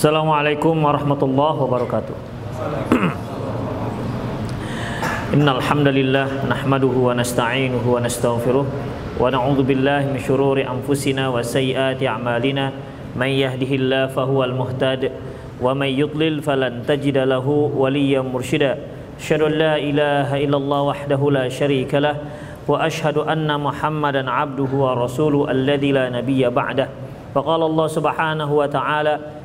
Assalamualaikum warahmatullahi wabarakatuh. Innal hamdalillah nahmaduhu wa nasta'inuhu wa nastaghfiruh wa na'udzu billahi min shururi anfusina wa sayyiati a'malina may yahdihillahu fahuwal muhtad wa may yudlil falan tajida lahu waliyyan mursyida. Asyhadu an la ilaha illallah wahdahu la syarika lah wa asyhadu anna Muhammadan 'abduhu wa rasuluhu alladzi la nabiyya ba'dah. Faqala Allah Subhanahu wa ta'ala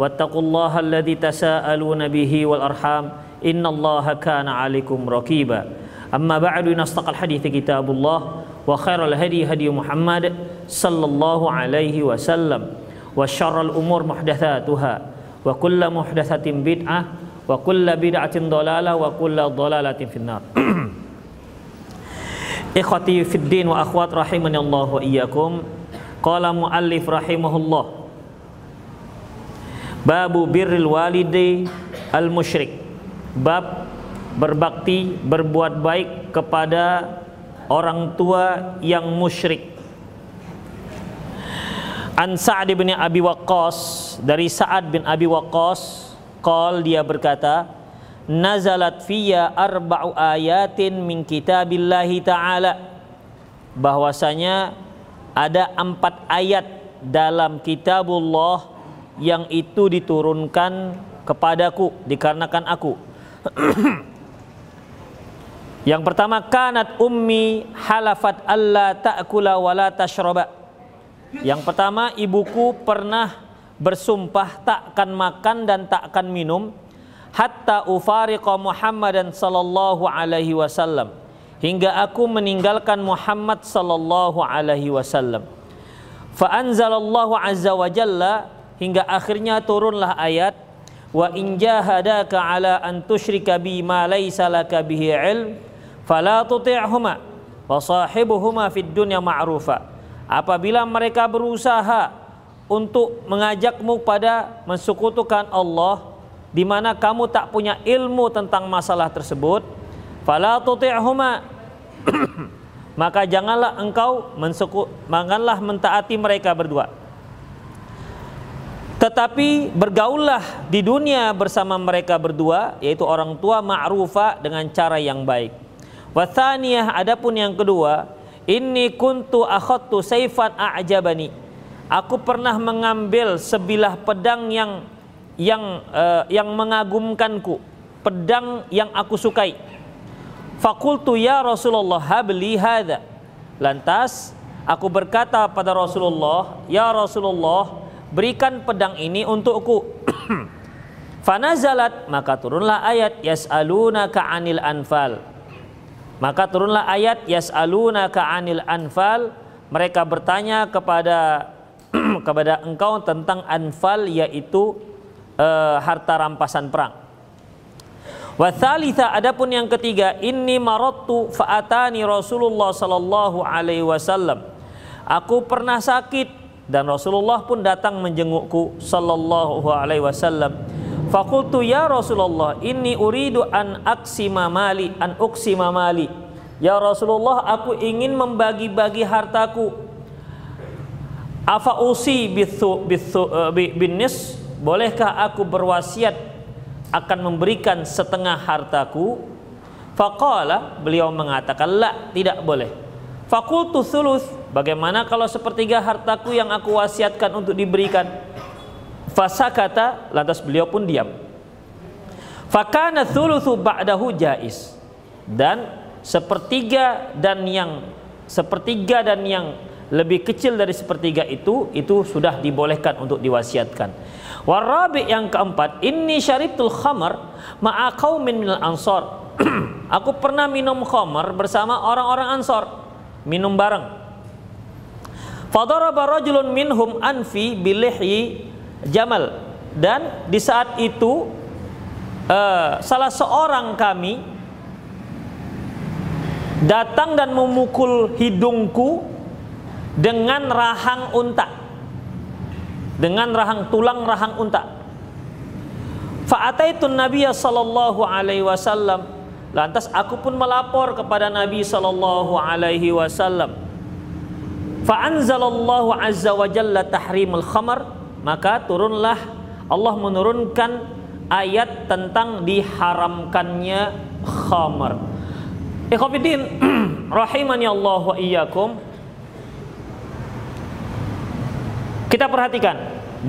واتقوا الله الذي تساءلون به والأرحام إن الله كان عليكم رقيبا. أما بعد نصدق الحديث كتاب الله وخير الهدي هدي محمد صلى الله عليه وسلم وشر الأمور محدثاتها وكل محدثة بدعة وكل بدعة ضلالة وكل ضلالة في النار. إخوتي في الدين وأخوات رحمني الله وإياكم قال مؤلف رحمه الله Babu birril walidi al musyrik. Bab berbakti, berbuat baik kepada orang tua yang musyrik. An Sa'ad bin Abi Waqqas dari Sa'ad bin Abi Waqqas qal dia berkata nazalat fiyya arba'u ayatin min kitabillahi ta'ala bahwasanya ada empat ayat dalam kitabullah yang itu diturunkan kepadaku dikarenakan aku. yang pertama kanat ummi halafat alla ta'kula wa la tashraba. Yang pertama ibuku pernah bersumpah takkan makan dan takkan minum hatta ufariqa Muhammadan sallallahu alaihi wasallam hingga aku meninggalkan Muhammad sallallahu alaihi wasallam. Fa anzalallahu azza wa jalla hingga akhirnya turunlah ayat wa in jahadaka ala an tusyrika bi ma laka bihi ilm fala tuti'huma wa sahibuhuma fid dunya ma'rufa. Apabila mereka berusaha untuk mengajakmu pada mensekutukan Allah di mana kamu tak punya ilmu tentang masalah tersebut fala tuti'huma. Maka janganlah engkau mensuku, janganlah mentaati mereka berdua tetapi bergaullah di dunia bersama mereka berdua yaitu orang tua ma'rufa dengan cara yang baik. Wathaniyah adapun yang kedua, inni kuntu akhadtu saifan a'jabani. Aku pernah mengambil sebilah pedang yang yang uh, yang mengagumkanku, pedang yang aku sukai. Fakultu ya Rasulullah habli hadza. Lantas aku berkata pada Rasulullah, ya Rasulullah, berikan pedang ini untukku. Fanazalat maka turunlah ayat yas'alunaka 'anil anfal. Maka turunlah ayat yas'alunaka 'anil anfal. Mereka bertanya kepada kepada engkau tentang anfal yaitu uh, harta rampasan perang. Wa thalitha adapun yang ketiga inni marattu fa'atani Rasulullah sallallahu alaihi wasallam. Aku pernah sakit dan Rasulullah pun datang menjengukku sallallahu alaihi wasallam. Fakultu ya Rasulullah inni uridu an aksima mali an uksima mali. Ya Rasulullah aku ingin membagi-bagi hartaku. Afa usi bithu, bithu, uh, binis bolehkah aku berwasiat akan memberikan setengah hartaku? Faqala beliau mengatakan la tidak boleh. Fakultu thuluth Bagaimana kalau sepertiga hartaku yang aku wasiatkan untuk diberikan? Fasa kata, lantas beliau pun diam. Fakana thuluthu ba'dahu jais. Dan sepertiga dan yang sepertiga dan yang lebih kecil dari sepertiga itu itu sudah dibolehkan untuk diwasiatkan. Warabi yang keempat, ini syaribtul khamar ma'a qaumin minal ansor. aku pernah minum khamar bersama orang-orang ansor. Minum bareng. Fadaraba rajulun minhum anfi bilihyi jamal. dan di saat itu uh, salah seorang kami datang dan memukul hidungku dengan rahang unta. Dengan rahang tulang rahang unta. Fa'ataitu nabiyya sallallahu alaihi wasallam. Lantas aku pun melapor kepada nabi sallallahu alaihi wasallam fa'anzalallahu azza wa jalla tahrimul khamar maka turunlah Allah menurunkan ayat tentang diharamkannya khamar Ikhwafidin rahimani Allah wa iyyakum. Kita perhatikan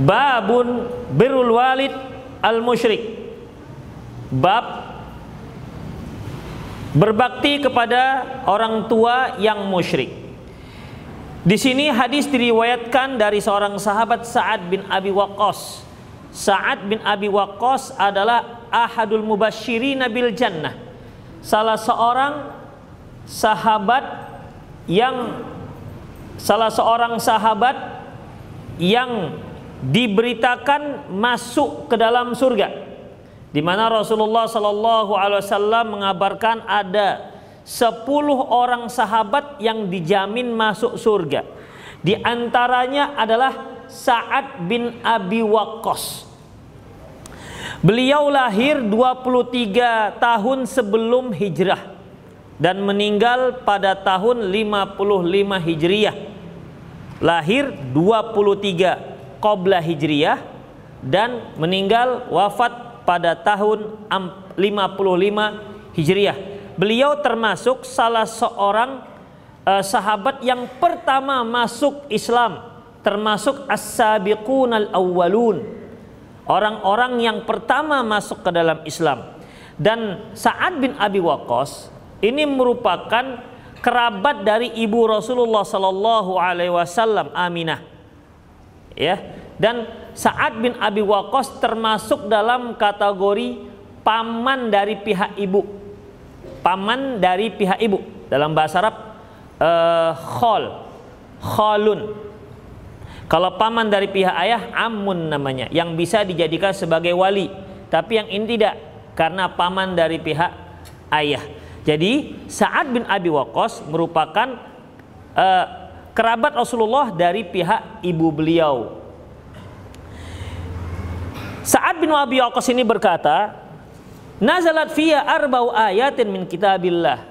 babun birrul walid al musyrik. Bab berbakti kepada orang tua yang musyrik. Di sini hadis diriwayatkan dari seorang sahabat Sa'ad bin Abi Waqqas. Sa'ad bin Abi Waqqas adalah ahadul mubasyirin bil jannah salah seorang sahabat yang salah seorang sahabat yang diberitakan masuk ke dalam surga di mana Rasulullah sallallahu alaihi wasallam mengabarkan ada 10 orang sahabat yang dijamin masuk surga. Di antaranya adalah Sa'ad bin Abi Waqqas. Beliau lahir 23 tahun sebelum hijrah dan meninggal pada tahun 55 Hijriah. Lahir 23 Qobla Hijriah dan meninggal wafat pada tahun 55 Hijriah. Beliau termasuk salah seorang uh, sahabat yang pertama masuk Islam, termasuk as-sabiqun al-awwalun. Orang-orang yang pertama masuk ke dalam Islam. Dan Sa'ad bin Abi Waqqas ini merupakan kerabat dari ibu Rasulullah sallallahu alaihi wasallam Aminah. Ya. Dan Sa'ad bin Abi Waqqas termasuk dalam kategori paman dari pihak ibu paman dari pihak ibu dalam bahasa Arab uh, khol khalun kalau paman dari pihak ayah amun namanya yang bisa dijadikan sebagai wali. Tapi yang ini tidak karena paman dari pihak ayah. Jadi Sa'ad bin Abi Waqqas merupakan uh, kerabat Rasulullah dari pihak ibu beliau. Sa'ad bin Abi Waqqas ini berkata, Nazalat fiya arba'u ayatin min kitabillah.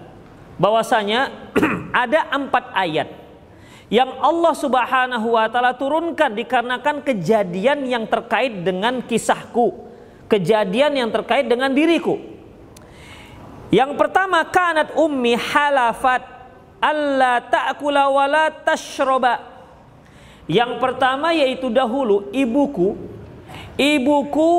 Bahwasanya ada empat ayat yang Allah Subhanahu wa taala turunkan dikarenakan kejadian yang terkait dengan kisahku, kejadian yang terkait dengan diriku. Yang pertama kanat ummi halafat alla ta'kula wa la tashroba. Yang pertama yaitu dahulu ibuku ibuku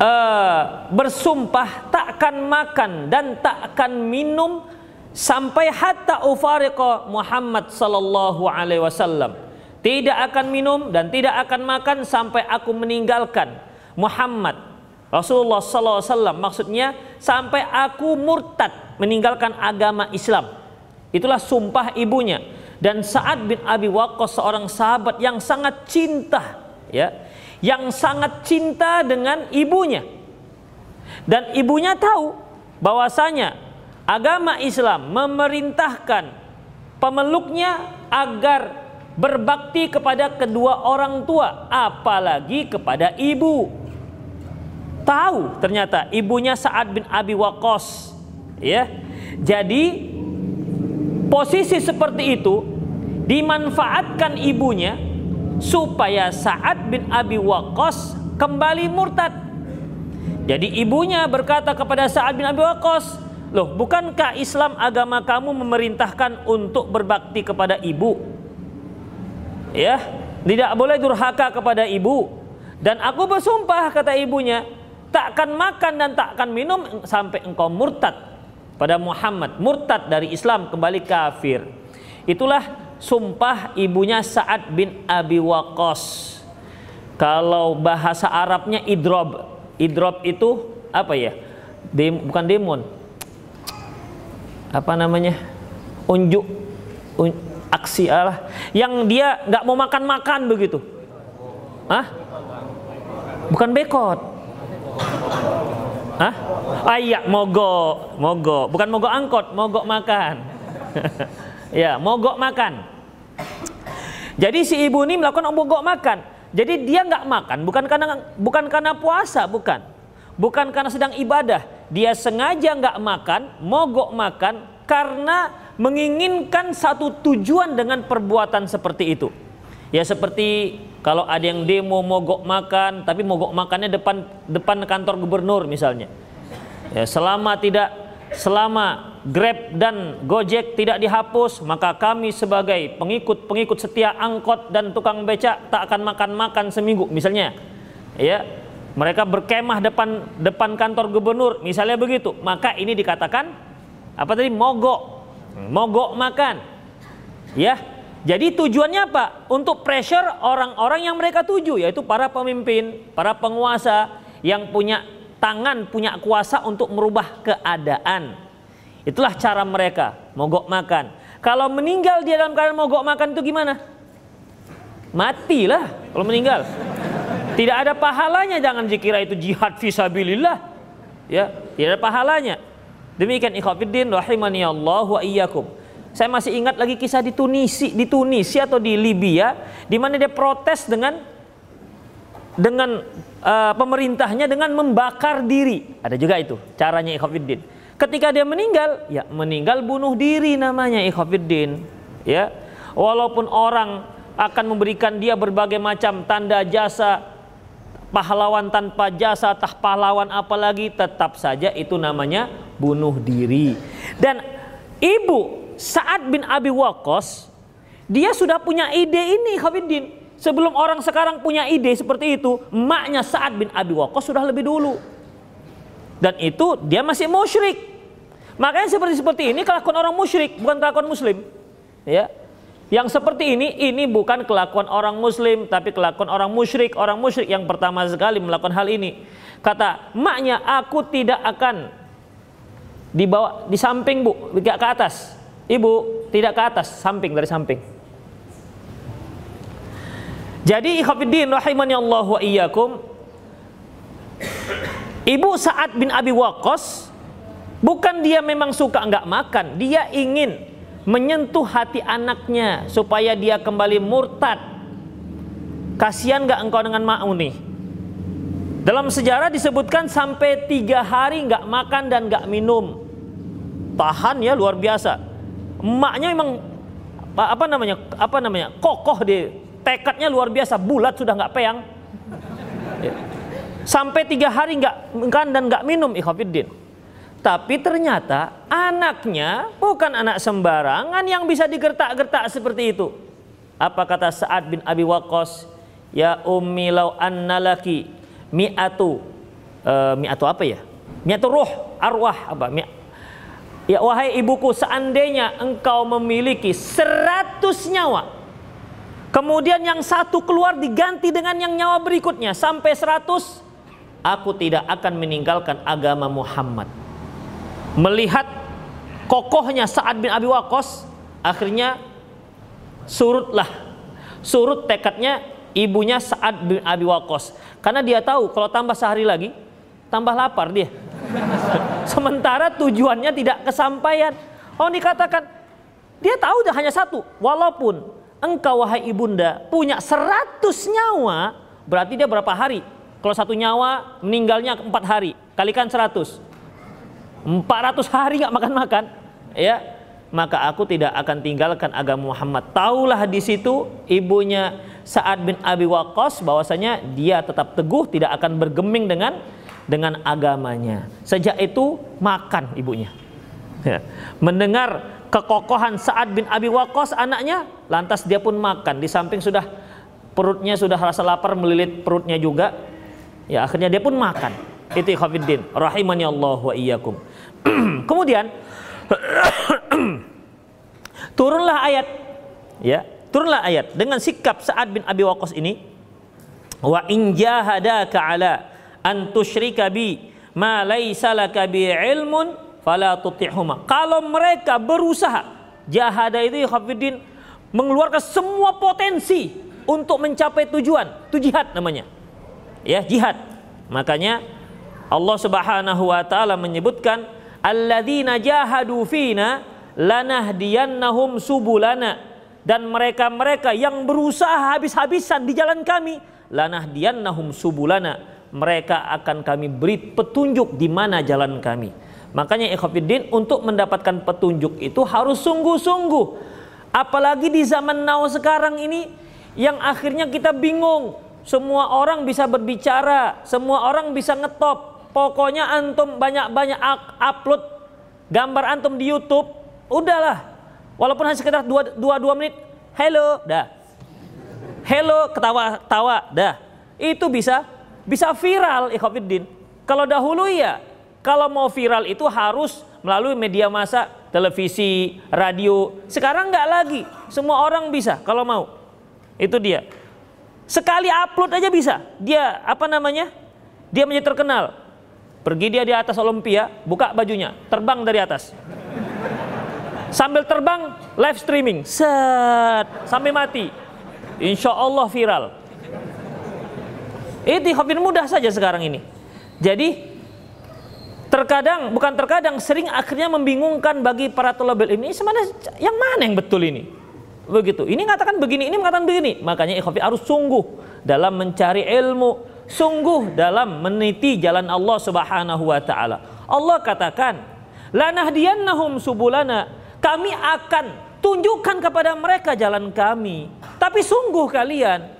uh, bersumpah takkan makan dan takkan minum sampai hatta ufariqa Muhammad sallallahu alaihi wasallam. Tidak akan minum dan tidak akan makan sampai aku meninggalkan Muhammad Rasulullah sallallahu alaihi wasallam. Maksudnya sampai aku murtad meninggalkan agama Islam. Itulah sumpah ibunya. Dan Sa'ad bin Abi Waqqas seorang sahabat yang sangat cinta ya, yang sangat cinta dengan ibunya. Dan ibunya tahu bahwasanya agama Islam memerintahkan pemeluknya agar berbakti kepada kedua orang tua, apalagi kepada ibu. Tahu ternyata ibunya Sa'ad bin Abi Waqqas, ya. Jadi posisi seperti itu dimanfaatkan ibunya supaya Sa'ad bin Abi Waqqas kembali murtad. Jadi ibunya berkata kepada Sa'ad bin Abi Waqqas, Loh, bukankah Islam agama kamu memerintahkan untuk berbakti kepada ibu? Ya, tidak boleh durhaka kepada ibu. Dan aku bersumpah kata ibunya, takkan makan dan takkan minum sampai engkau murtad pada Muhammad, murtad dari Islam kembali kafir. Itulah sumpah ibunya Sa'ad bin Abi Waqqas. Kalau bahasa Arabnya idrob. Idrob itu apa ya? Dem, bukan demon, apa namanya unjuk un, aksi Allah yang dia nggak mau makan makan begitu ah Bukan bekot. Hah? Ah iya, mogok, mogok. Bukan mogok angkot, mogok makan. ya, mogok makan. Jadi si ibu ini melakukan mogok makan. Jadi dia nggak makan bukan karena bukan karena puasa, bukan. Bukan karena sedang ibadah. Dia sengaja nggak makan, mogok makan karena menginginkan satu tujuan dengan perbuatan seperti itu. Ya seperti kalau ada yang demo mogok makan, tapi mogok makannya depan depan kantor gubernur misalnya. Ya, selama tidak selama Grab dan Gojek tidak dihapus, maka kami sebagai pengikut-pengikut setia angkot dan tukang becak tak akan makan-makan seminggu misalnya. Ya. Mereka berkemah depan depan kantor gubernur, misalnya begitu. Maka ini dikatakan apa tadi mogok. Mogok makan. Ya, jadi tujuannya apa? Untuk pressure orang-orang yang mereka tuju yaitu para pemimpin, para penguasa yang punya tangan, punya kuasa untuk merubah keadaan. Itulah cara mereka mogok makan. Kalau meninggal dia dalam keadaan mogok makan itu gimana? Matilah kalau meninggal. Tidak ada pahalanya jangan dikira itu jihad fisabilillah. Ya, tidak ada pahalanya. Demikian ikhwatiddin rahimani Allah wa iyyakum. Saya masih ingat lagi kisah di Tunisi, di Tunisia atau di Libya, di mana dia protes dengan dengan uh, pemerintahnya dengan membakar diri. Ada juga itu caranya ikhwafiddin. Ketika dia meninggal, ya meninggal bunuh diri namanya ikhwafiddin. Ya, walaupun orang akan memberikan dia berbagai macam tanda jasa pahlawan tanpa jasa, tah pahlawan apalagi tetap saja itu namanya bunuh diri. Dan ibu Sa'ad bin Abi Waqqas dia sudah punya ide ini Khafiddin. Sebelum orang sekarang punya ide seperti itu, emaknya Sa'ad bin Abi Waqqas sudah lebih dulu. Dan itu dia masih musyrik. Makanya seperti seperti ini kelakuan orang musyrik, bukan kelakuan muslim. Ya. Yang seperti ini ini bukan kelakuan orang muslim tapi kelakuan orang musyrik, orang musyrik yang pertama sekali melakukan hal ini. Kata, "Maknya aku tidak akan dibawa di samping, Bu, tidak ke atas." Ibu tidak ke atas, samping dari samping. Jadi ikhwatiddin rahimani Allah wa iyyakum. Ibu Sa'ad bin Abi Waqqas bukan dia memang suka enggak makan, dia ingin menyentuh hati anaknya supaya dia kembali murtad. Kasihan enggak engkau dengan Ma'uni? Dalam sejarah disebutkan sampai tiga hari enggak makan dan enggak minum. Tahan ya luar biasa emaknya memang apa namanya apa namanya kokoh di tekadnya luar biasa. Bulat sudah nggak peyang. Ya. sampai tiga hari nggak makan dan nggak minum ikhafidin tapi ternyata anaknya bukan anak sembarangan yang bisa digertak-gertak seperti itu. Apa kata Sa'ad bin Abi Waqqas? Ya ummi lau annalaki mi'atu uh, mi'atu apa ya? Mi'atu ruh arwah apa? Mi' Ya wahai ibuku seandainya engkau memiliki seratus nyawa Kemudian yang satu keluar diganti dengan yang nyawa berikutnya. Sampai seratus Aku tidak akan meninggalkan agama Muhammad. Melihat kokohnya Sa'ad bin Abi Waqqas Akhirnya surutlah. Surut tekadnya ibunya Sa'ad bin Abi Waqqas. Karena dia tahu kalau tambah sehari lagi Tambah lapar dia. Sementara tujuannya tidak kesampaian. Oh dikatakan dia tahu hanya satu. Walaupun engkau wahai ibunda punya seratus nyawa, berarti dia berapa hari? Kalau satu nyawa meninggalnya empat hari, kalikan seratus. Empat ratus hari nggak makan-makan, ya maka aku tidak akan tinggalkan agama Muhammad. Taulah di situ ibunya Sa'ad bin Abi Waqqas bahwasanya dia tetap teguh tidak akan bergeming dengan dengan agamanya. Sejak itu makan ibunya. Ya. Mendengar kekokohan Sa'ad bin Abi Waqqas anaknya, lantas dia pun makan. Di samping sudah perutnya sudah rasa lapar melilit perutnya juga. Ya, akhirnya dia pun makan. Itu khafiddin rahimani Allah wa iyyakum. Kemudian turunlah ayat ya, turunlah ayat dengan sikap Sa'ad bin Abi Waqqas ini wa in jahadaka ala an tusyrika bi ma laisa laka bi ilmun fala tuti'huma. Kalau mereka berusaha jahada itu hafidin mengeluarkan semua potensi untuk mencapai tujuan, itu jihad namanya. ya jihad. Makanya Allah Subhanahu wa taala menyebutkan alladzina jahadu fina lanahdiyannahum subulana dan mereka-mereka yang berusaha habis-habisan di jalan kami lanahdiyannahum subulana mereka akan kami beri petunjuk di mana jalan kami. Makanya ikhwatiddin untuk mendapatkan petunjuk itu harus sungguh-sungguh. Apalagi di zaman now sekarang ini yang akhirnya kita bingung. Semua orang bisa berbicara, semua orang bisa ngetop. Pokoknya antum banyak-banyak upload gambar antum di YouTube, udahlah. Walaupun hanya sekitar 2 2 menit, hello, dah. Hello, ketawa-tawa, dah. Itu bisa bisa viral ikhwatiddin. Kalau dahulu ya, kalau mau viral itu harus melalui media massa, televisi, radio. Sekarang nggak lagi, semua orang bisa kalau mau. Itu dia. Sekali upload aja bisa. Dia apa namanya? Dia menjadi terkenal. Pergi dia di atas Olimpia, buka bajunya, terbang dari atas. Sambil terbang, live streaming, set, sampai mati. Insya Allah viral. Itu mudah saja sekarang ini. Jadi terkadang bukan terkadang sering akhirnya membingungkan bagi para tolabel ini sebenarnya yang mana yang betul ini? Begitu. Ini mengatakan begini ini mengatakan begini. Makanya ikhwafi harus sungguh dalam mencari ilmu sungguh dalam meniti jalan Allah Subhanahu wa taala. Allah katakan lanahdiyannahum subulana. Kami akan tunjukkan kepada mereka jalan kami. Tapi sungguh kalian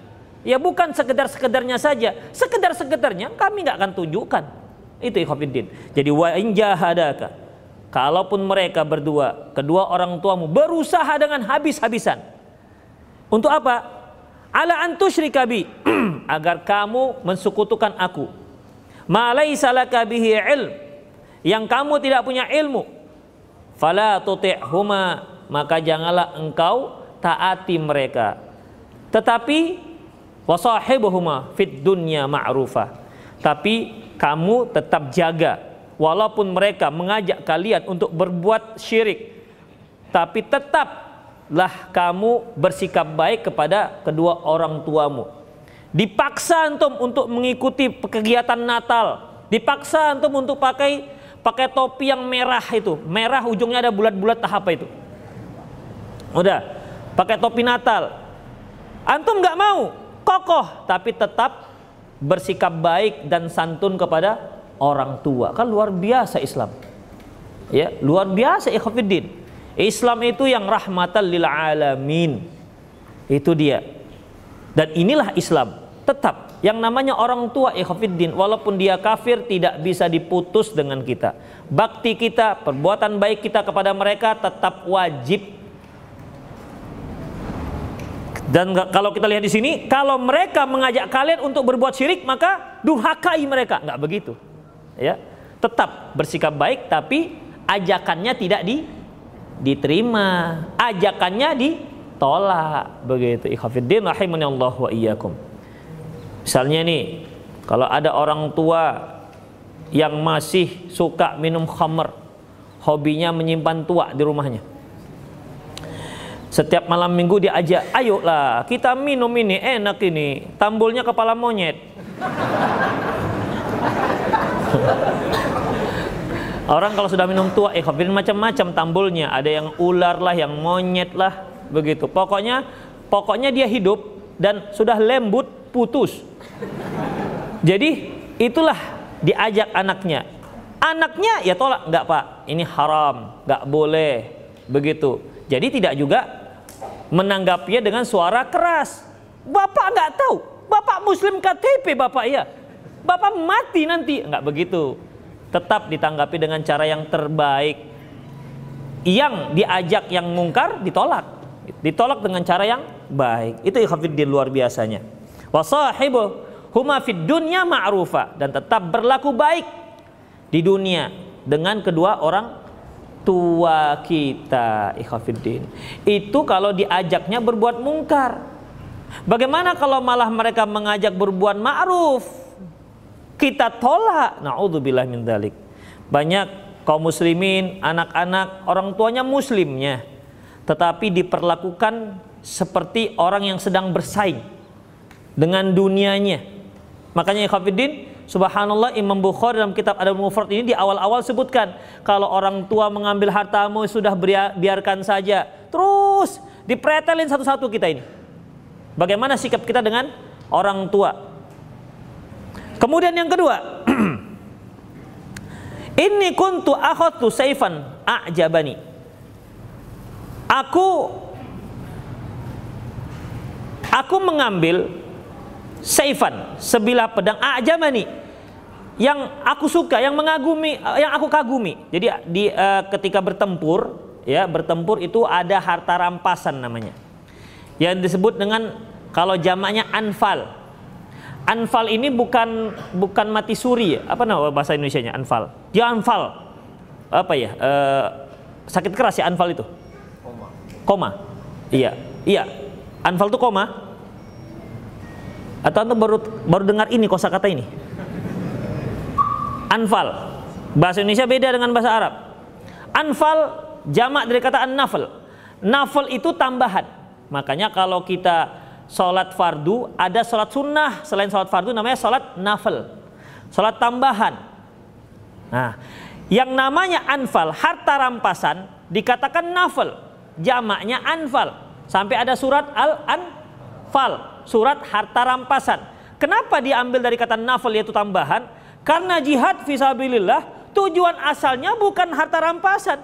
ya bukan sekedar-sekedarnya saja. Sekedar-sekedarnya kami nggak akan tunjukkan itu ikhwatiddin. Jadi wa in jahadaka kalaupun mereka berdua, kedua orang tuamu berusaha dengan habis-habisan. Untuk apa? Ala antusyrika bi agar kamu mensukutukan aku. Ma laisa laka bihi ilm yang kamu tidak punya ilmu. Fala tuti'huma maka janganlah engkau taati mereka. Tetapi wasahibuhuma fid dunya ma'rufa. Tapi kamu tetap jaga. Walaupun mereka mengajak kalian untuk berbuat syirik tapi tetaplah kamu bersikap baik kepada kedua orang tuamu. Dipaksa antum untuk mengikuti kegiatan Natal. Dipaksa antum untuk pakai pakai topi yang merah itu. Merah ujungnya ada bulat-bulat tahap itu? Udah pakai topi Natal. Antum nggak mau kokoh tapi tetap bersikap baik dan santun kepada orang tua. Kan luar biasa Islam. Ya, luar biasa ikhwatiddin. Islam itu yang rahmatan lil alamin. Itu dia. Dan inilah Islam. Tetap yang namanya orang tua ikhwatiddin walaupun dia kafir tidak bisa diputus dengan kita. Bakti kita, perbuatan baik kita kepada mereka tetap wajib dan kalau kita lihat di sini, kalau mereka mengajak kalian untuk berbuat syirik, maka durhakai mereka. Enggak begitu. Ya. Tetap bersikap baik tapi ajakannya tidak di diterima. Ajakannya ditolak. Begitu. Ikhafidin rahimani Allah wa iyyakum. Misalnya nih, kalau ada orang tua yang masih suka minum khamr, hobinya menyimpan tua di rumahnya setiap malam minggu dia ajak, ayolah kita minum ini enak ini, tambulnya kepala monyet. Orang kalau sudah minum tua, eh macam-macam tambulnya. Ada yang ular lah, yang monyet lah, begitu. Pokoknya, pokoknya dia hidup dan sudah lembut, putus. Jadi itulah diajak anaknya. Anaknya ya tolak, enggak pak, ini haram, enggak boleh, begitu. Jadi tidak juga menanggapinya dengan suara keras. Bapak nggak tahu, Bapak Muslim KTP Bapak ya. Bapak mati nanti, nggak begitu. Tetap ditanggapi dengan cara yang terbaik. Yang diajak yang mungkar ditolak. Ditolak dengan cara yang baik. Itu ikhafidin luar biasanya. Wasahibu huma fid dunya ma'rufa dan tetap berlaku baik di dunia dengan kedua orang tua kita ikhafidin itu kalau diajaknya berbuat mungkar. Bagaimana kalau malah mereka mengajak berbuat ma'ruf? Kita tolak. Naudzubillah min dalik banyak kaum muslimin anak-anak orang tuanya muslimnya. Tetapi diperlakukan seperti orang yang sedang bersaing dengan dunianya. Makanya ikhwatiddin, subhanallah Imam Bukhari dalam kitab Adab Mufrad ini di awal-awal sebutkan kalau orang tua mengambil hartamu sudah biarkan saja. Terus dipretelin satu-satu kita ini. Bagaimana sikap kita dengan orang tua? Kemudian yang kedua, ini kuntu akhadtu saifan a'jabani. Aku aku mengambil saifan sebilah pedang ajamani yang aku suka yang mengagumi yang aku kagumi. Jadi di uh, ketika bertempur ya bertempur itu ada harta rampasan namanya. Yang disebut dengan kalau jamaknya anfal. Anfal ini bukan bukan mati suri ya. apa nama bahasa Indonesia nya anfal? Dia anfal. Apa ya uh, sakit keras ya anfal itu? Koma. Koma. Iya iya. Anfal itu koma atau anda baru baru dengar ini kosakata ini? Anfal. Bahasa Indonesia beda dengan bahasa Arab. Anfal jamak dari kata an-nafal. Nafal itu tambahan. Makanya kalau kita sholat fardu, ada sholat sunnah selain sholat fardu namanya sholat nafal. Sholat tambahan. Nah, yang namanya anfal, harta rampasan, dikatakan nafal. Jamaknya anfal. Sampai ada surat al-anfal surat harta rampasan. Kenapa diambil dari kata nafal yaitu tambahan? Karena jihad visabilillah tujuan asalnya bukan harta rampasan.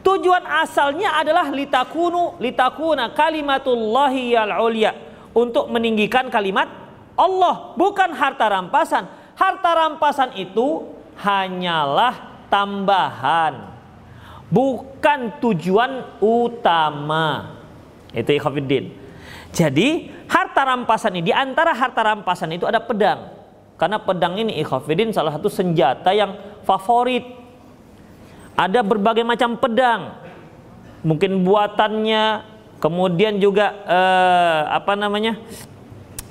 Tujuan asalnya adalah litakunu litakuna kalimatullahi al ulia untuk meninggikan kalimat Allah, bukan harta rampasan. Harta rampasan itu hanyalah tambahan, bukan tujuan utama. Itu ikhafidin. Jadi harta rampasan ini di antara harta rampasan itu ada pedang. Karena pedang ini ikhafidin salah satu senjata yang favorit. Ada berbagai macam pedang. Mungkin buatannya, kemudian juga eh, apa namanya?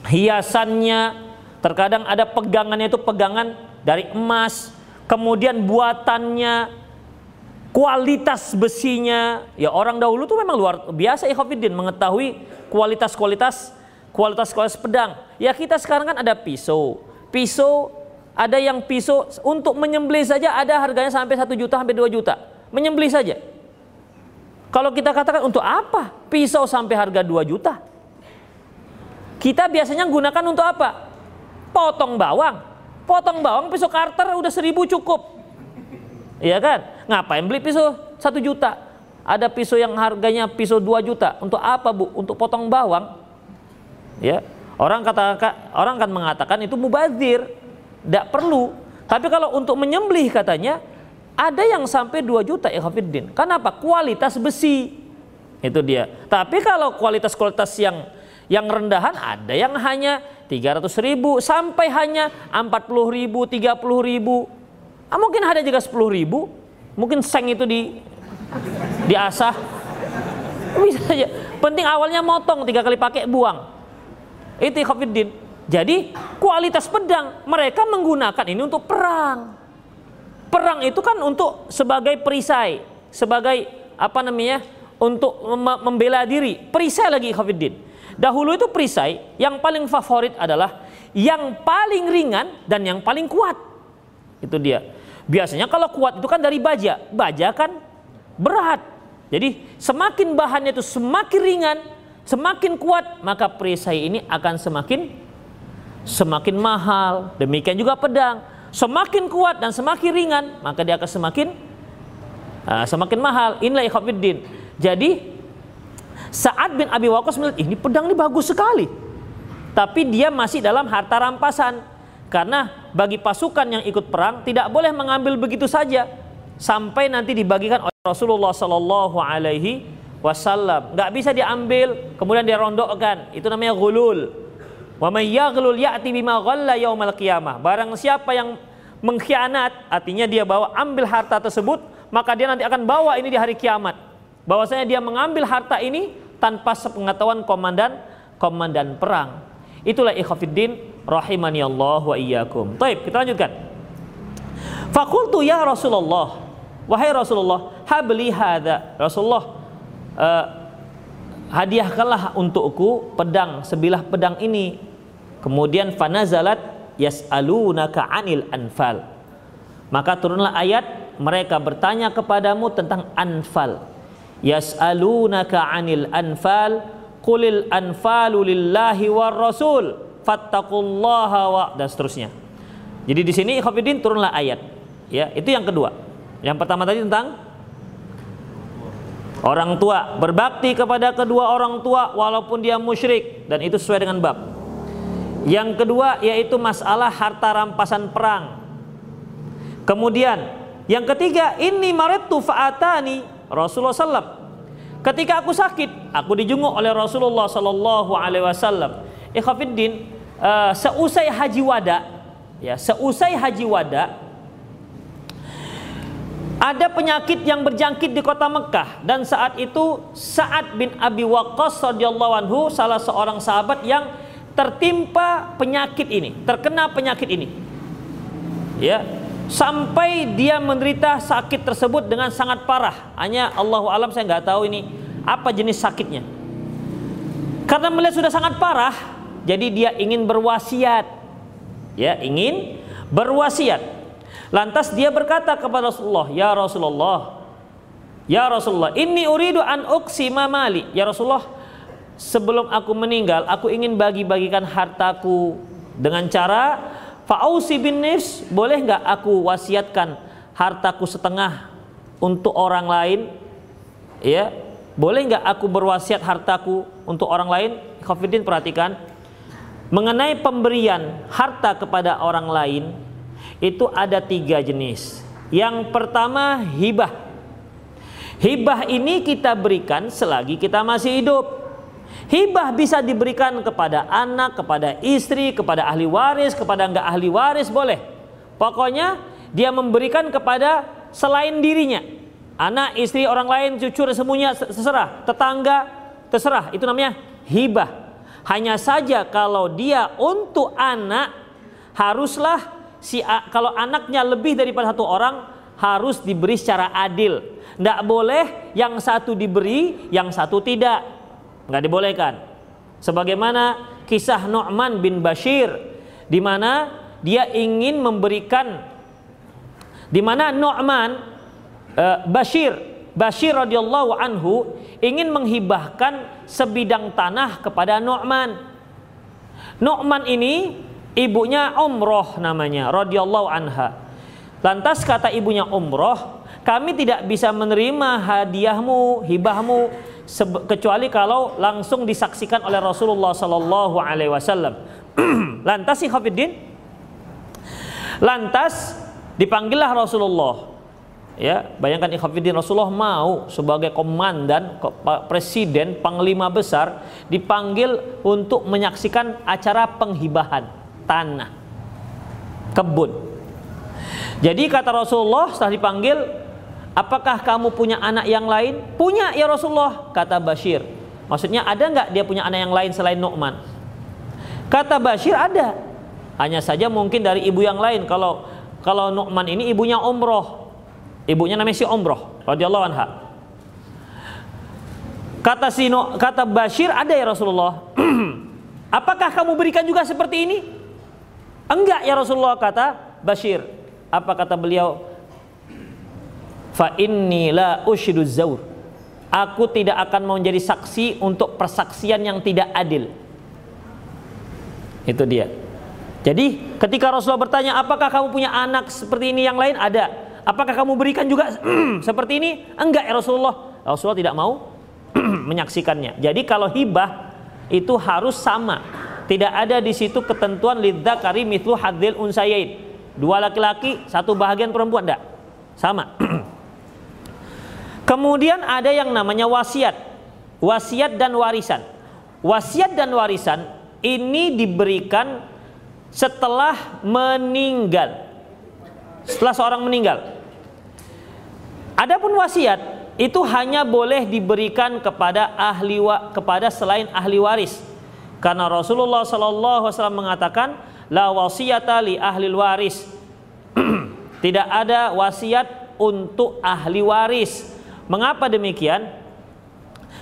hiasannya. Terkadang ada pegangannya itu pegangan dari emas, kemudian buatannya, kualitas besinya. Ya orang dahulu tuh memang luar biasa ikhafidin mengetahui kualitas-kualitas kualitas-kualitas pedang. Ya kita sekarang kan ada pisau. Pisau ada yang pisau untuk menyembelih saja ada harganya sampai satu juta sampai 2 juta. Menyembelih saja. Kalau kita katakan untuk apa pisau sampai harga 2 juta? Kita biasanya gunakan untuk apa? Potong bawang. Potong bawang pisau karter udah seribu cukup. Iya kan? Ngapain beli pisau satu juta? Ada pisau yang harganya pisau 2 juta. Untuk apa, Bu? Untuk potong bawang. Ya. Orang kata orang kan mengatakan itu mubazir. Tidak perlu. Tapi kalau untuk menyembelih katanya ada yang sampai 2 juta ya Hafiddin. Kenapa? Kualitas besi. Itu dia. Tapi kalau kualitas-kualitas yang yang rendahan ada yang hanya 300 ribu sampai hanya 40 ribu, 30 ribu. Ah, mungkin ada juga 10 ribu. Mungkin seng itu di diasah. Bisa aja. Penting awalnya motong tiga kali pakai buang. Itu khafidin jadi kualitas pedang mereka menggunakan ini untuk perang. Perang itu kan untuk sebagai perisai sebagai apa namanya untuk membela diri. Perisai lagi khafidin dahulu itu perisai yang paling favorit adalah yang paling ringan dan yang paling kuat. Itu dia biasanya kalau kuat itu kan dari baja baja kan berat jadi semakin bahannya itu semakin ringan, semakin kuat, maka perisai ini akan semakin semakin mahal. Demikian juga pedang, semakin kuat dan semakin ringan, maka dia akan semakin uh, semakin mahal. Inilah ikhwatiddin. Jadi saat bin Abi Waqqas melihat ini pedang ini bagus sekali. Tapi dia masih dalam harta rampasan. Karena bagi pasukan yang ikut perang tidak boleh mengambil begitu saja sampai nanti dibagikan oleh Rasulullah Sallallahu Alaihi Wasallam. Nggak bisa diambil kemudian dirondokkan. Itu namanya gulul. Wa ya'ti bima yaumal qiyamah. Barang siapa yang mengkhianat, artinya dia bawa ambil harta tersebut, maka dia nanti akan bawa ini di hari kiamat. Bahwasanya dia mengambil harta ini tanpa sepengetahuan komandan komandan perang. Itulah ikhafiddin rahimani Allah wa iyyakum. Baik, kita lanjutkan. Fakultu ya Rasulullah Wahai Rasulullah, habli hadza. Rasulullah uh, hadiahkanlah untukku pedang sebilah pedang ini. Kemudian fanazalat yas'alunaka 'anil anfal. Maka turunlah ayat mereka bertanya kepadamu tentang anfal. Yas'alunaka 'anil anfal qulil anfalu lillahi war rasul fattaqullaha wa dan seterusnya. Jadi di sini Khafidin turunlah ayat. Ya, itu yang kedua. Yang pertama tadi tentang orang tua berbakti kepada kedua orang tua walaupun dia musyrik dan itu sesuai dengan bab. Yang kedua yaitu masalah harta rampasan perang. Kemudian yang ketiga ini maritu faatani Rasulullah SAW. Ketika aku sakit, aku dijenguk oleh Rasulullah Sallallahu Alaihi Wasallam. Ikhafiddin, uh, seusai haji wada, ya seusai haji wada ada penyakit yang berjangkit di kota Mekah dan saat itu Sa'ad bin Abi Waqqas radhiyallahu anhu salah seorang sahabat yang tertimpa penyakit ini, terkena penyakit ini. Ya, sampai dia menderita sakit tersebut dengan sangat parah. Hanya Allah alam saya nggak tahu ini apa jenis sakitnya. Karena melihat sudah sangat parah, jadi dia ingin berwasiat. Ya, ingin berwasiat. Lantas dia berkata kepada Rasulullah, "Ya Rasulullah, ya Rasulullah, ini uridu an uqsima mali." Ya Rasulullah, sebelum aku meninggal, aku ingin bagi-bagikan hartaku dengan cara fa'ausi bin nifs, boleh nggak aku wasiatkan hartaku setengah untuk orang lain? Ya, boleh nggak aku berwasiat hartaku untuk orang lain? Khafidin perhatikan mengenai pemberian harta kepada orang lain itu ada tiga jenis. Yang pertama hibah. Hibah ini kita berikan selagi kita masih hidup. Hibah bisa diberikan kepada anak, kepada istri, kepada ahli waris, kepada enggak ahli waris boleh. Pokoknya dia memberikan kepada selain dirinya. Anak, istri, orang lain, cucu, semuanya terserah. Tetangga, terserah. Itu namanya hibah. Hanya saja kalau dia untuk anak haruslah si kalau anaknya lebih daripada satu orang harus diberi secara adil. Tidak boleh yang satu diberi, yang satu tidak. Nggak dibolehkan. Sebagaimana kisah Nu'man bin Bashir di mana dia ingin memberikan di mana Nu'man uh, Bashir Bashir radhiyallahu anhu ingin menghibahkan sebidang tanah kepada Nu'man. Nu'man ini Ibunya umroh namanya, radhiyallahu anha. Lantas kata ibunya umroh, kami tidak bisa menerima hadiahmu, hibahmu kecuali kalau langsung disaksikan oleh Rasulullah Sallallahu Alaihi Wasallam. Lantas si Khafidin, lantas dipanggillah Rasulullah. Ya, bayangkan Ikhafidin Rasulullah mau sebagai komandan, presiden, panglima besar dipanggil untuk menyaksikan acara penghibahan tanah kebun. Jadi kata Rasulullah setelah dipanggil apakah kamu punya anak yang lain? Punya ya Rasulullah kata Bashir. Maksudnya ada nggak dia punya anak yang lain selain Nu'man? Kata Bashir ada. Hanya saja mungkin dari ibu yang lain. Kalau kalau Nu'man ini ibunya umroh ibunya namanya si umroh radhiyallahu anha kata si kata Bashir ada ya Rasulullah apakah kamu berikan juga seperti ini Enggak ya Rasulullah kata Bashir. Apa kata beliau? Fa inni la ushidu zaur. Aku tidak akan mau menjadi saksi untuk persaksian yang tidak adil. Itu dia. Jadi ketika Rasulullah bertanya, apakah kamu punya anak seperti ini yang lain? Ada. Apakah kamu berikan juga seperti ini? Enggak ya Rasulullah. Rasulullah tidak mau menyaksikannya. Jadi kalau hibah itu harus sama tidak ada di situ ketentuan lidzakari mitlu hadzil unsayain. Dua laki-laki, satu bahagian perempuan enggak. Sama. Kemudian ada yang namanya wasiat. Wasiat dan warisan. Wasiat dan warisan ini diberikan setelah meninggal. Setelah seorang meninggal. Adapun wasiat itu hanya boleh diberikan kepada ahli wa, kepada selain ahli waris karena Rasulullah sallallahu alaihi wasallam mengatakan la wasiyata li ahli waris. Tidak ada wasiat untuk ahli waris. Mengapa demikian?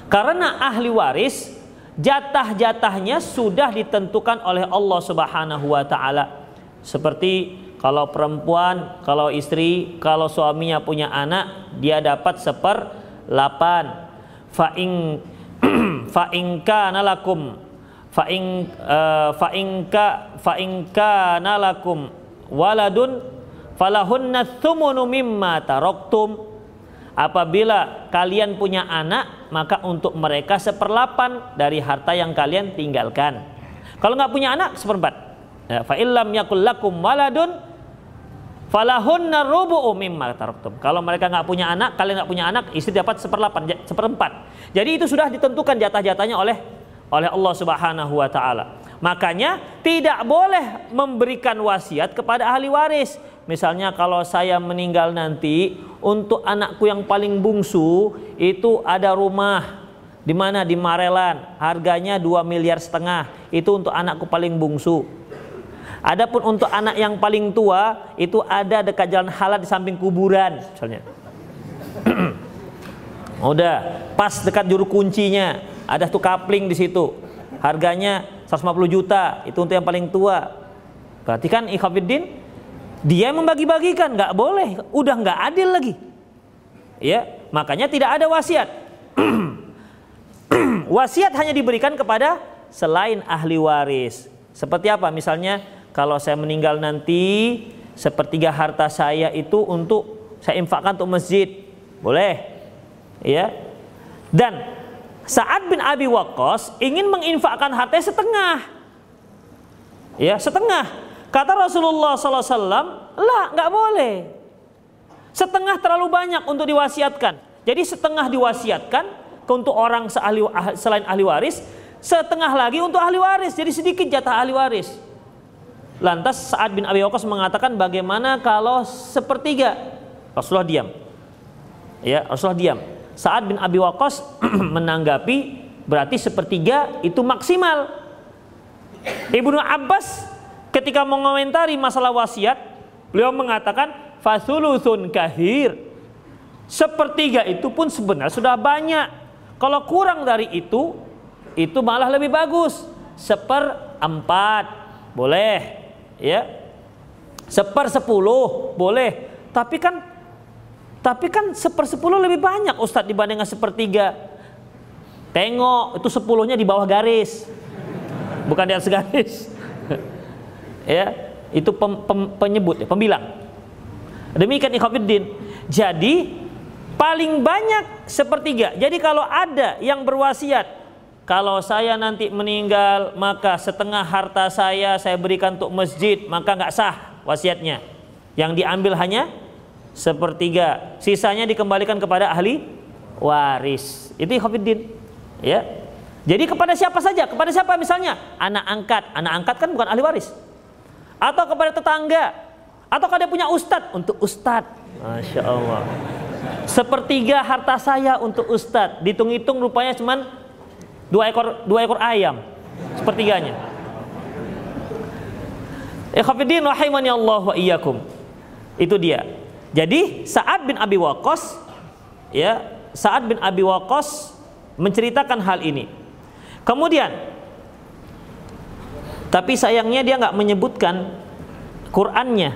Karena ahli waris jatah-jatahnya sudah ditentukan oleh Allah Subhanahu wa taala. Seperti kalau perempuan, kalau istri, kalau suaminya punya anak, dia dapat seper lapan. Fa'ing fa'ingka nalakum fa'ing uh, fa'ingka fa'ingka nalakum waladun falahunna thumunu mimma taroktum. Apabila kalian punya anak maka untuk mereka seperlapan dari harta yang kalian tinggalkan. Kalau nggak punya anak seperempat. Ya, fa illam yakul lakum waladun falahunna rubu'u mimma taraktum. Kalau mereka nggak punya anak kalian nggak punya anak istri dapat seperlapan seperempat. Jadi itu sudah ditentukan jatah-jatahnya oleh oleh Allah Subhanahu wa taala. Makanya tidak boleh memberikan wasiat kepada ahli waris. Misalnya kalau saya meninggal nanti untuk anakku yang paling bungsu itu ada rumah. Di mana? Di Marelan. Harganya 2 miliar setengah. Itu untuk anakku paling bungsu. Adapun untuk anak yang paling tua itu ada dekat jalan halal di samping kuburan misalnya. Udah pas dekat juru kuncinya. Ada tuh kapling di situ. Harganya 150 juta. Itu untuk yang paling tua. Berarti kan ikhafidin dia membagi-bagikan. Nggak boleh. Udah nggak adil lagi. Ya makanya tidak ada wasiat. Wasiat hanya diberikan kepada selain ahli waris. Seperti apa? Misalnya kalau saya meninggal nanti sepertiga harta saya itu untuk saya infakkan untuk masjid boleh ya dan saat bin Abi Waqqas ingin menginfakkan harta setengah ya setengah Kata Rasulullah SAW, lah nggak boleh. Setengah terlalu banyak untuk diwasiatkan. Jadi setengah diwasiatkan untuk orang seahli, ah, selain ahli waris, setengah lagi untuk ahli waris. Jadi sedikit jatah ahli waris. Lantas saat bin Abi Waqqas mengatakan bagaimana kalau sepertiga? Rasulullah diam. Ya, Rasulullah diam. Saat bin Abi Waqqas menanggapi berarti sepertiga itu maksimal. Ibnu Abbas ketika mengomentari masalah wasiat, beliau mengatakan fasulusun kahir. Sepertiga itu pun sebenarnya sudah banyak. Kalau kurang dari itu, itu malah lebih bagus. Seperempat boleh, ya. Sepersepuluh boleh. Tapi kan, tapi kan sepersepuluh lebih banyak Ustadz dibandingkan sepertiga. Tengok itu sepuluhnya di bawah garis, bukan di atas garis ya itu pem, pem, penyebut ya, pembilang demikian ikhwafiddin jadi paling banyak sepertiga jadi kalau ada yang berwasiat kalau saya nanti meninggal maka setengah harta saya saya berikan untuk masjid maka nggak sah wasiatnya. Yang diambil hanya sepertiga. Sisanya dikembalikan kepada ahli waris. Itu ikhwafiddin ya. Jadi kepada siapa saja? Kepada siapa misalnya? Anak angkat. Anak angkat kan bukan ahli waris. Atau kepada tetangga. Atau kalau dia punya ustadz untuk ustadz masya Allah. Sepertiga harta saya untuk ustadz dihitung-hitung rupanya cuman dua ekor dua ekor ayam sepertiganya Ikhafidin rahimani Allah wa iyyakum itu dia jadi Sa'ad bin Abi Waqqas ya Sa'ad bin Abi Waqqas menceritakan hal ini kemudian tapi sayangnya dia nggak menyebutkan Qurannya.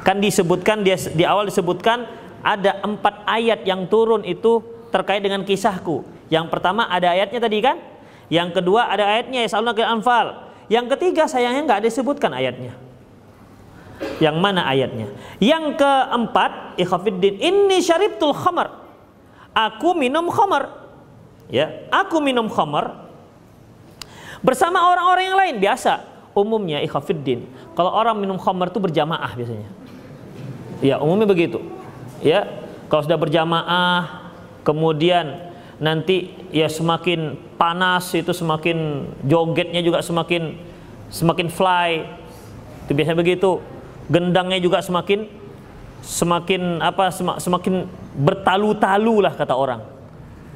Kan disebutkan dia di awal disebutkan ada empat ayat yang turun itu terkait dengan kisahku. Yang pertama ada ayatnya tadi kan? Yang kedua ada ayatnya ya Anfal. Yang ketiga sayangnya nggak disebutkan ayatnya. Yang mana ayatnya? Yang keempat, ikhafiddin, ini syaribtul khamar. Aku minum khamar. Ya, aku minum khamar bersama orang-orang yang lain biasa umumnya ikhafiddin kalau orang minum khamar itu berjamaah biasanya ya umumnya begitu ya kalau sudah berjamaah kemudian nanti ya semakin panas itu semakin jogetnya juga semakin semakin fly itu biasanya begitu gendangnya juga semakin semakin apa semakin bertalu-talu lah kata orang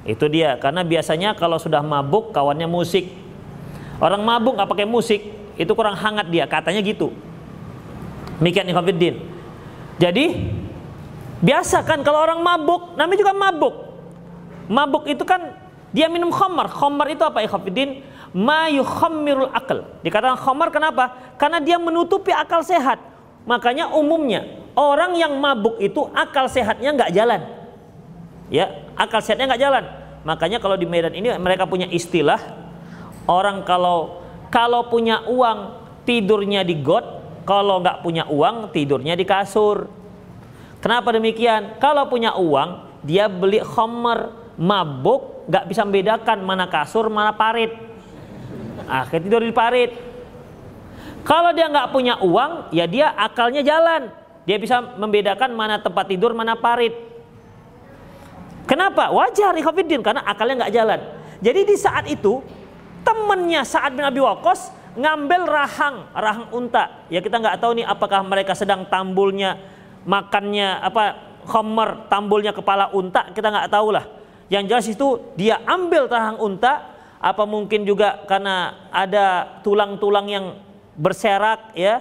itu dia karena biasanya kalau sudah mabuk kawannya musik Orang mabuk nggak pakai musik itu kurang hangat dia, katanya gitu. Mikian Ikhwanuddin. Jadi biasa kan kalau orang mabuk, namanya juga mabuk. Mabuk itu kan Dia minum khamar. Khamar itu apa ikhafidin? Ma yukhammirul akal. Dikatakan khamar kenapa? Karena dia menutupi akal sehat. Makanya umumnya orang yang mabuk itu akal sehatnya nggak jalan. Ya, akal sehatnya nggak jalan. Makanya kalau di Medan ini mereka punya istilah orang kalau kalau punya uang tidurnya di got, kalau nggak punya uang tidurnya di kasur. Kenapa demikian? Kalau punya uang dia beli khamar, mabuk, nggak bisa membedakan mana kasur mana parit. Akhirnya tidur di parit. Kalau dia nggak punya uang, ya dia akalnya jalan. Dia bisa membedakan mana tempat tidur mana parit. Kenapa? Wajar ikhafidin karena akalnya nggak jalan. Jadi di saat itu temennya saat bin Abi Waqqas ngambil rahang, rahang unta. Ya kita nggak tahu nih apakah mereka sedang tambulnya makannya apa khamar tambulnya kepala unta kita nggak tahu lah. Yang jelas itu dia ambil rahang unta apa mungkin juga karena ada tulang-tulang yang berserak ya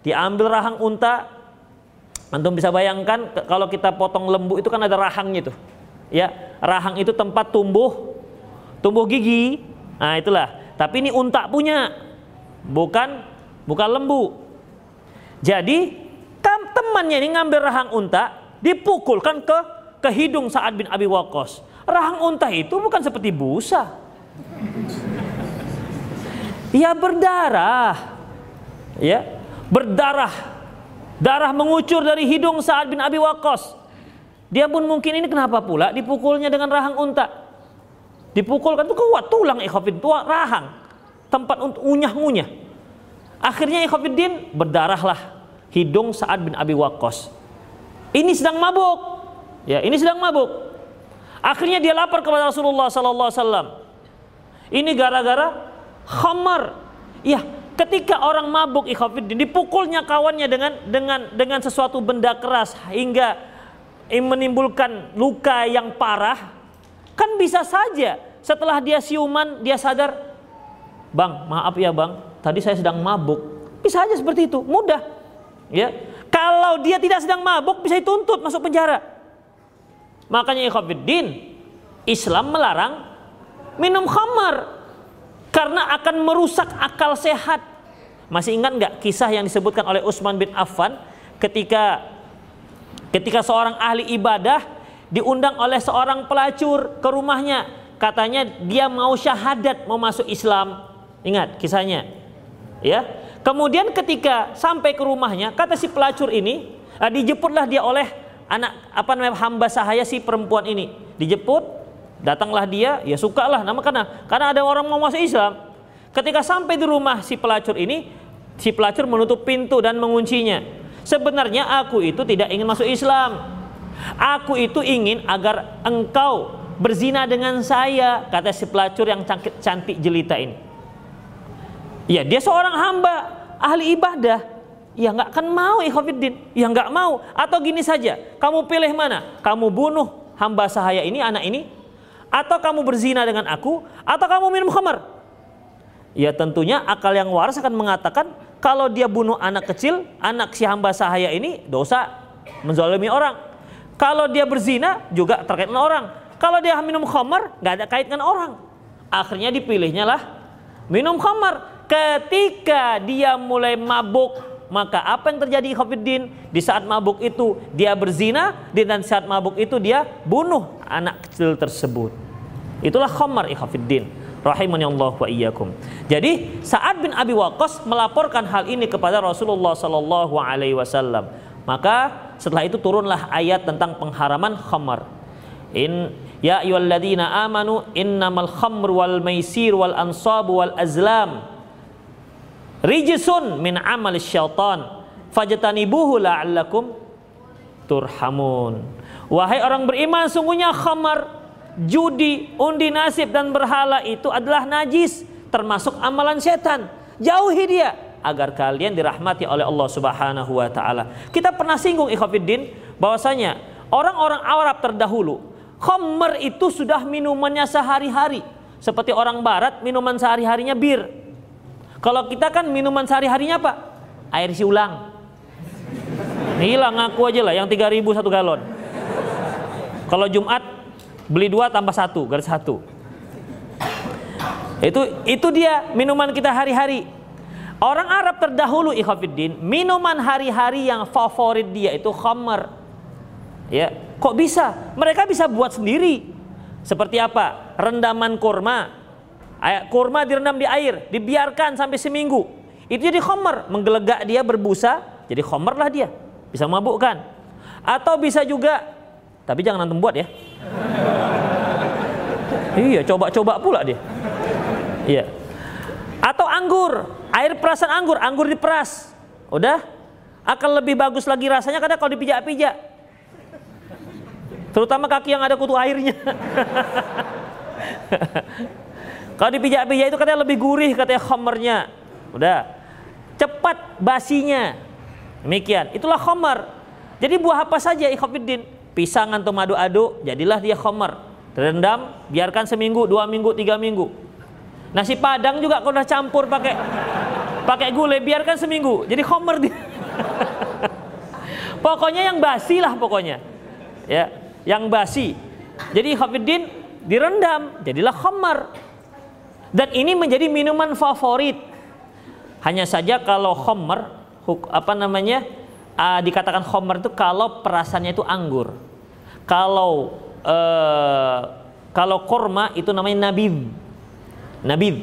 diambil rahang unta. Antum bisa bayangkan kalau kita potong lembu itu kan ada rahangnya tuh ya. Rahang itu tempat tumbuh tumbuh gigi. Nah itulah. Tapi ini unta punya bukan bukan lembu. Jadi temannya ini ngambil rahang unta dipukulkan ke ke hidung Sa'ad bin Abi Waqqas rahang unta itu bukan seperti busa ya berdarah ya berdarah darah mengucur dari hidung Sa'ad bin Abi Waqqas dia pun mungkin ini kenapa pula dipukulnya dengan rahang unta. Dipukulkan itu kuat tulang ikhafid tua rahang. Tempat untuk unyah-ngunyah. Akhirnya ikhafiddin berdarahlah hidung Sa'ad bin Abi Waqqas. Ini sedang mabuk. Ya, ini sedang mabuk. Akhirnya dia lapar kepada Rasulullah sallallahu alaihi wasallam. Ini gara-gara khamar. Ya, ketika orang mabuk ikhafiddin dipukulnya kawannya dengan dengan dengan sesuatu benda keras hingga menimbulkan luka yang parah, kan bisa saja setelah dia siuman dia sadar, bang maaf ya bang, tadi saya sedang mabuk. Bisa aja seperti itu, mudah. Ya, kalau dia tidak sedang mabuk bisa dituntut masuk penjara. Makanya ikhwatiddin, Islam melarang minum khamar karena akan merusak akal sehat. Masih ingat nggak kisah yang disebutkan oleh Utsman bin Affan ketika Ketika seorang ahli ibadah diundang oleh seorang pelacur ke rumahnya, katanya dia mau syahadat, mau masuk Islam. Ingat kisahnya. Ya. Kemudian ketika sampai ke rumahnya, kata si pelacur ini, ah, dijemputlah dia oleh anak apa namanya hamba sahaya si perempuan ini. Dijemput, datanglah dia, ya sukalah nama karena karena ada orang mau masuk Islam. Ketika sampai di rumah si pelacur ini, si pelacur menutup pintu dan menguncinya. Sebenarnya aku itu tidak ingin masuk Islam. Aku itu ingin agar engkau berzina dengan saya, kata si pelacur yang cantik, cantik jelita ini. Ya, dia seorang hamba, ahli ibadah. Ya nggak akan mau ikhwafiddin. Ya nggak mau. Atau gini saja, kamu pilih mana? Kamu bunuh hamba sahaya ini, anak ini, atau kamu berzina dengan aku, atau kamu minum khamar. Ya tentunya akal yang waras akan mengatakan kalau dia bunuh anak kecil, anak si hamba sahaya ini dosa menzalimi orang. Kalau dia berzina juga terkait dengan orang. Kalau dia minum khamar nggak ada kait orang. Akhirnya dipilihnya lah minum khamar. Ketika dia mulai mabuk, maka apa yang terjadi Khafiddin? Di saat mabuk itu dia berzina dan saat mabuk itu dia bunuh anak kecil tersebut. Itulah khamar ikhafiddin rahimani Allah wa iyyakum. Jadi Sa'ad bin Abi Waqqas melaporkan hal ini kepada Rasulullah sallallahu alaihi wasallam. Maka setelah itu turunlah ayat tentang pengharaman khamar. In ya ayyuhalladzina amanu innamal khamr wal maisir wal ansab wal azlam rijsun min amal syaitan fajtanibuhu la'allakum turhamun. Wahai orang beriman, sungguhnya khamar judi, undi nasib dan berhala itu adalah najis, termasuk amalan setan. Jauhi dia agar kalian dirahmati oleh Allah Subhanahu wa taala. Kita pernah singgung ikhwatiddin bahwasanya orang-orang Arab terdahulu khamr itu sudah minumannya sehari-hari. Seperti orang barat minuman sehari-harinya bir. Kalau kita kan minuman sehari-harinya apa? Air isi ulang. Hilang aku aja lah yang 3000 satu galon. Kalau Jumat Beli dua tambah satu, garis satu. Itu itu dia minuman kita hari-hari. Orang Arab terdahulu ikhafidin, minuman hari-hari yang favorit dia itu khamar. Ya, kok bisa? Mereka bisa buat sendiri. Seperti apa? Rendaman kurma. Kurma direndam di air, dibiarkan sampai seminggu. Itu jadi khamar, menggelegak dia berbusa, jadi khamar lah dia. Bisa mabukkan. Atau bisa juga, tapi jangan antum buat ya. iya, coba-coba pula dia. Iya. Atau anggur, air perasan anggur, anggur diperas. Udah? Akan lebih bagus lagi rasanya kadang kalau dipijak-pijak. Terutama kaki yang ada kutu airnya. kalau dipijak-pijak itu katanya lebih gurih katanya khamernya. Udah. Cepat basinya. Demikian. Itulah khamer. Jadi buah apa saja ikhwafiddin. Pisang atau madu-adu, jadilah dia khamer. Terendam, biarkan seminggu, dua minggu, tiga minggu Nasi padang juga kalau udah campur pakai pakai gulai biarkan seminggu. Jadi homer dia. pokoknya yang basi lah pokoknya. Ya, yang basi. Jadi Hafidin direndam, jadilah homer. Dan ini menjadi minuman favorit. Hanya saja kalau homer apa namanya? Uh, dikatakan homer itu kalau perasannya itu anggur. Kalau uh, kalau korma itu namanya nabib Nabid.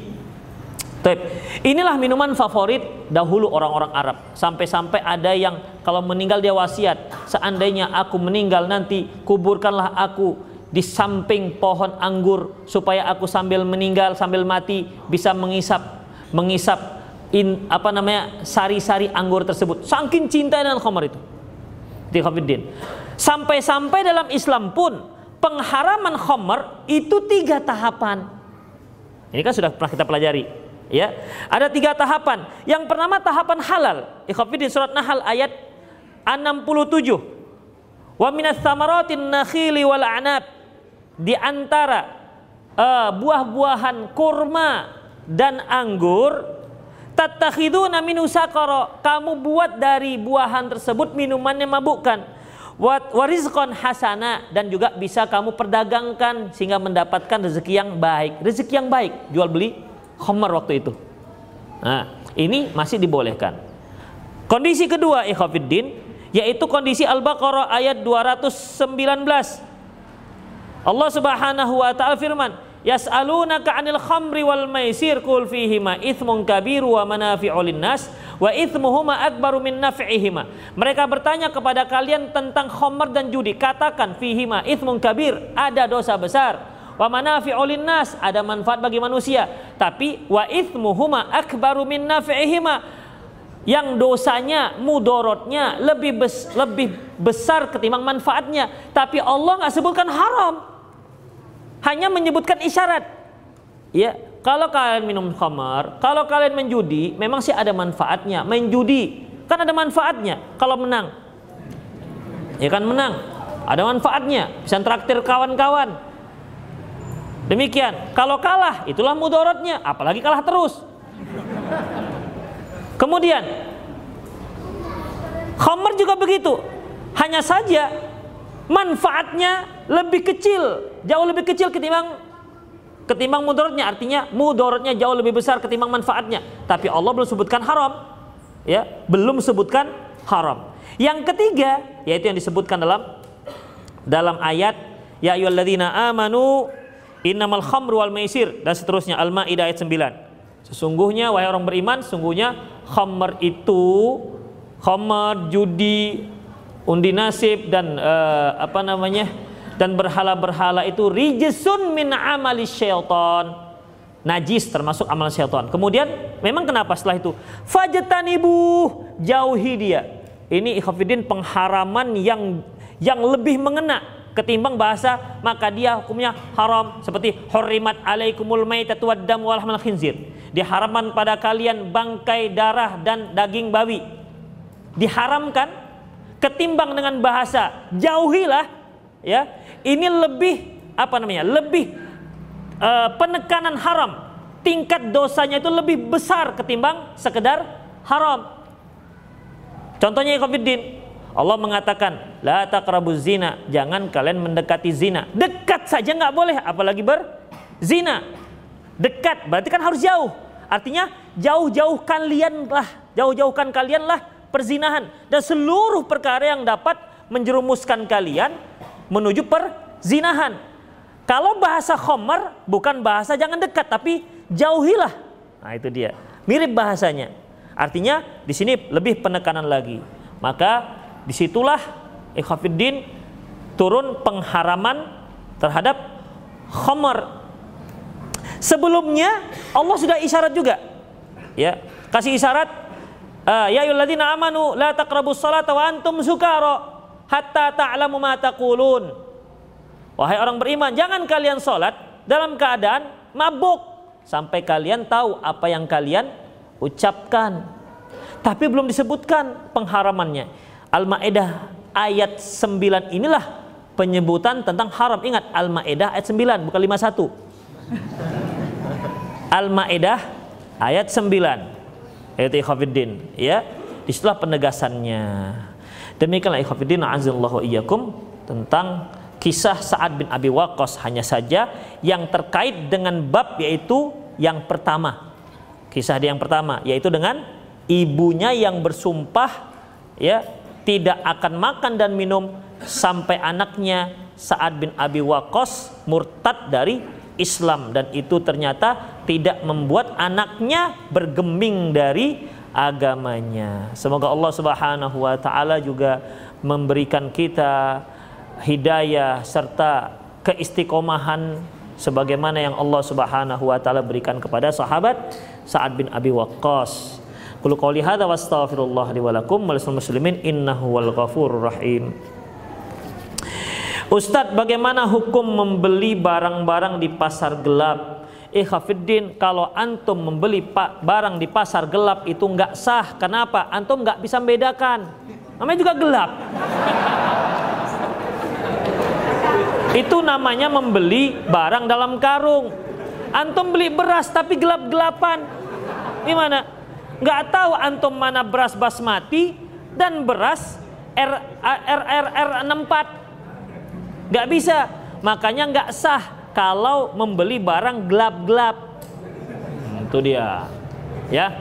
Taip. Inilah minuman favorit dahulu orang-orang Arab. Sampai-sampai ada yang kalau meninggal dia wasiat, seandainya aku meninggal nanti kuburkanlah aku di samping pohon anggur supaya aku sambil meninggal sambil mati bisa mengisap mengisap in, apa namanya sari-sari anggur tersebut. Saking cinta dengan khamar itu. Di Sampai-sampai dalam Islam pun pengharaman khamar itu tiga tahapan. Ini kan sudah pernah kita pelajari. Ya, ada tiga tahapan. Yang pertama tahapan halal. Ikhafidin surat Nahl ayat 67. Wa minas samaratin nakhili wal anab. Di antara uh, buah-buahan kurma dan anggur tattakhiduna minu sakara. Kamu buat dari buahan tersebut minuman yang mabukkan warizkon hasana dan juga bisa kamu perdagangkan sehingga mendapatkan rezeki yang baik. Rezeki yang baik, jual beli khamar waktu itu. Nah, ini masih dibolehkan. Kondisi kedua ikhwafiddin yaitu kondisi Al-Baqarah ayat 219. Allah Subhanahu wa taala firman, Yas'alunaka 'anil khamri wal maisir qul fihima itsmun kabiru wa manafi'u linnas wa itsmuhuma akbaru min naf'ihima. Mereka bertanya kepada kalian tentang khamr dan judi. Katakan fihima itsmun kabir, ada dosa besar. Wa manafi'u linnas, ada manfaat bagi manusia. Tapi wa itsmuhuma akbaru min naf'ihima. Yang dosanya, mudorotnya lebih bes, lebih besar ketimbang manfaatnya. Tapi Allah nggak sebutkan haram hanya menyebutkan isyarat. Ya, kalau kalian minum khamar, kalau kalian menjudi, memang sih ada manfaatnya. Main judi kan ada manfaatnya kalau menang. Ya kan menang, ada manfaatnya, bisa traktir kawan-kawan. Demikian, kalau kalah itulah mudorotnya, apalagi kalah terus. Kemudian khamar juga begitu. Hanya saja manfaatnya lebih kecil, jauh lebih kecil ketimbang ketimbang mudorotnya. Artinya mudorotnya jauh lebih besar ketimbang manfaatnya. Tapi Allah belum sebutkan haram, ya, belum sebutkan haram. Yang ketiga yaitu yang disebutkan dalam dalam ayat ya ayyuhalladzina amanu innamal khamru wal maisir dan seterusnya Al-Maidah ayat 9. Sesungguhnya wahai orang beriman, sungguhnya khamr itu khamr, judi, undi nasib dan uh, apa namanya dan berhala-berhala itu rijesun min amali syaitan. Najis termasuk amal syaitan. Kemudian memang kenapa setelah itu? Fajtanibu jauhi dia. Ini ikhafidin pengharaman yang yang lebih mengena ketimbang bahasa maka dia hukumnya haram. Seperti hurimat alaikumul maitatu waddam wal khinzir. Diharamkan pada kalian bangkai darah dan daging babi. Diharamkan ketimbang dengan bahasa jauhilah ya. Ini lebih apa namanya lebih uh, penekanan haram. Tingkat dosanya itu lebih besar ketimbang sekedar haram. Contohnya Ikhwanuddin Allah mengatakan la taqrabuz zina. Jangan kalian mendekati zina. Dekat saja nggak boleh apalagi berzina dekat berarti kan harus jauh. Artinya jauh-jauhkan kalianlah, jauh-jauhkan kalianlah perzinahan. Dan seluruh perkara yang dapat menjerumuskan kalian menuju perzinahan. Kalau bahasa khomer bukan bahasa jangan dekat tapi jauhilah. Nah itu dia. Mirip bahasanya. Artinya di sini lebih penekanan lagi. Maka di situlah ikhafidin turun pengharaman terhadap khomer. Sebelumnya Allah sudah isyarat juga. Ya, kasih isyarat uh, ya ayyuhalladzina amanu la taqrabus salata wa antum sukara hatta ta'lamu ma taqulun. Wahai orang beriman, jangan kalian salat dalam keadaan mabuk sampai kalian tahu apa yang kalian ucapkan. Tapi belum disebutkan pengharamannya. Al-Maidah ayat 9 inilah penyebutan tentang haram. Ingat Al-Maidah ayat 9 bukan 51. Al-Maidah ayat 9. Ayat ya. Di situlah penegasannya. Demikianlah ikhwatiddin azallahu iyyakum tentang kisah Sa'ad bin Abi Waqqas hanya saja yang terkait dengan bab yaitu yang pertama. Kisah dia yang pertama yaitu dengan ibunya yang bersumpah ya tidak akan makan dan minum sampai anaknya Sa'ad bin Abi Waqqas murtad dari Islam dan itu ternyata tidak membuat anaknya bergeming dari agamanya. Semoga Allah Subhanahu wa taala juga memberikan kita hidayah serta keistiqomahan sebagaimana yang Allah Subhanahu wa taala berikan kepada sahabat Sa'ad bin Abi Waqqas. Qul qouli hadza wastaghfirullah li wa lakum muslimin innahu wal ghafurur rahim. Ustadz, bagaimana hukum membeli barang-barang di pasar gelap Ikhafiddin kalau antum membeli barang di pasar gelap itu nggak sah. Kenapa? Antum nggak bisa membedakan. Namanya juga gelap. itu namanya membeli barang dalam karung. Antum beli beras tapi gelap-gelapan. Gimana? Nggak tahu antum mana beras basmati dan beras R, R, R, R 64. Nggak bisa. Makanya nggak sah kalau membeli barang gelap-gelap. Hmm, itu dia. Ya.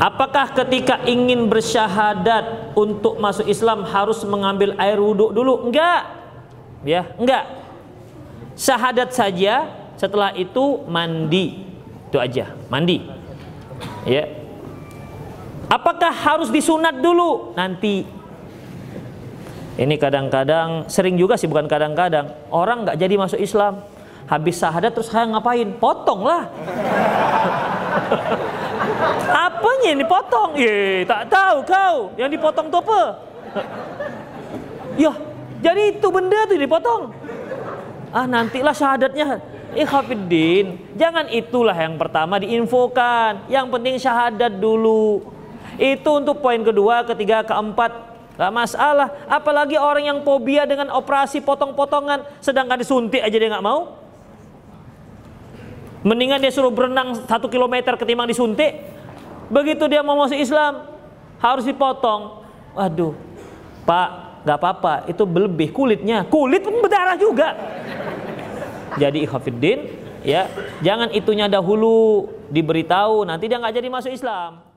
Apakah ketika ingin bersyahadat untuk masuk Islam harus mengambil air wudhu dulu? Enggak. Ya, enggak. Syahadat saja, setelah itu mandi. Itu aja, mandi. Ya, Apakah harus disunat dulu? Nanti. Ini kadang-kadang sering juga sih bukan kadang-kadang orang nggak jadi masuk Islam. Habis syahadat terus saya ngapain? Potong lah. Apanya yang dipotong? Ye, tak tahu kau. Yang dipotong itu apa? ya, jadi itu benda tuh dipotong. Ah, nantilah syahadatnya. Ikhafiddin, jangan itulah yang pertama diinfokan. Yang penting syahadat dulu. Itu untuk poin kedua, ketiga, keempat. Gak masalah. Apalagi orang yang fobia dengan operasi potong-potongan. Sedangkan disuntik aja dia gak mau. Mendingan dia suruh berenang satu kilometer ketimbang disuntik. Begitu dia mau masuk Islam, harus dipotong. Waduh, Pak, gak apa-apa. Itu berlebih kulitnya. Kulit pun berdarah juga. Jadi ikhafiddin, ya jangan itunya dahulu diberitahu nanti dia nggak jadi masuk Islam